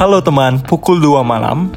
Halo teman, pukul 2 malam.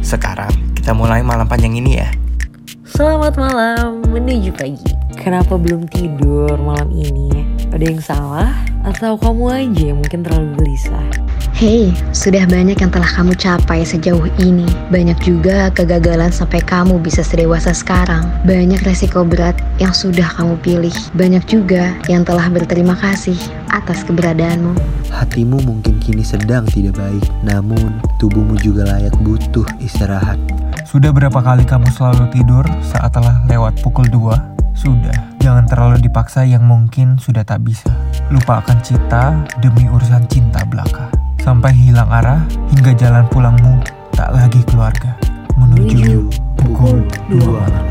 Sekarang, kita mulai malam panjang ini ya. Selamat malam menuju pagi. Kenapa belum tidur malam ini? Ada yang salah? Atau kamu aja yang mungkin terlalu gelisah? Hei, sudah banyak yang telah kamu capai sejauh ini. Banyak juga kegagalan sampai kamu bisa sedewasa sekarang. Banyak resiko berat yang sudah kamu pilih. Banyak juga yang telah berterima kasih atas keberadaanmu. Hatimu mungkin kini sedang tidak baik, namun tubuhmu juga layak butuh istirahat. Sudah berapa kali kamu selalu tidur saat telah lewat pukul 2? Sudah, jangan terlalu dipaksa yang mungkin sudah tak bisa. Lupakan cita demi urusan cinta. Sampai hilang arah hingga jalan pulangmu tak lagi keluarga. Menuju pukul 2 malam.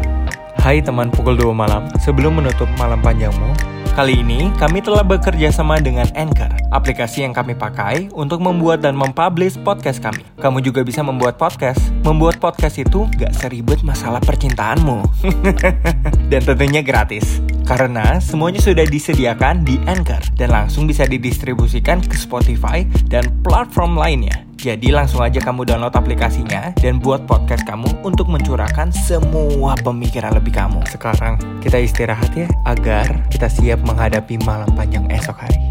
Hai teman pukul 2 malam, sebelum menutup malam panjangmu, Kali ini kami telah bekerja sama dengan Anchor, aplikasi yang kami pakai untuk membuat dan mempublish podcast kami. Kamu juga bisa membuat podcast. Membuat podcast itu gak seribet masalah percintaanmu. dan tentunya gratis. Karena semuanya sudah disediakan di Anchor dan langsung bisa didistribusikan ke Spotify dan platform lainnya. Jadi langsung aja kamu download aplikasinya dan buat podcast kamu untuk mencurahkan semua pemikiran lebih kamu. Sekarang kita istirahat ya agar kita siap menghadapi malam panjang esok hari.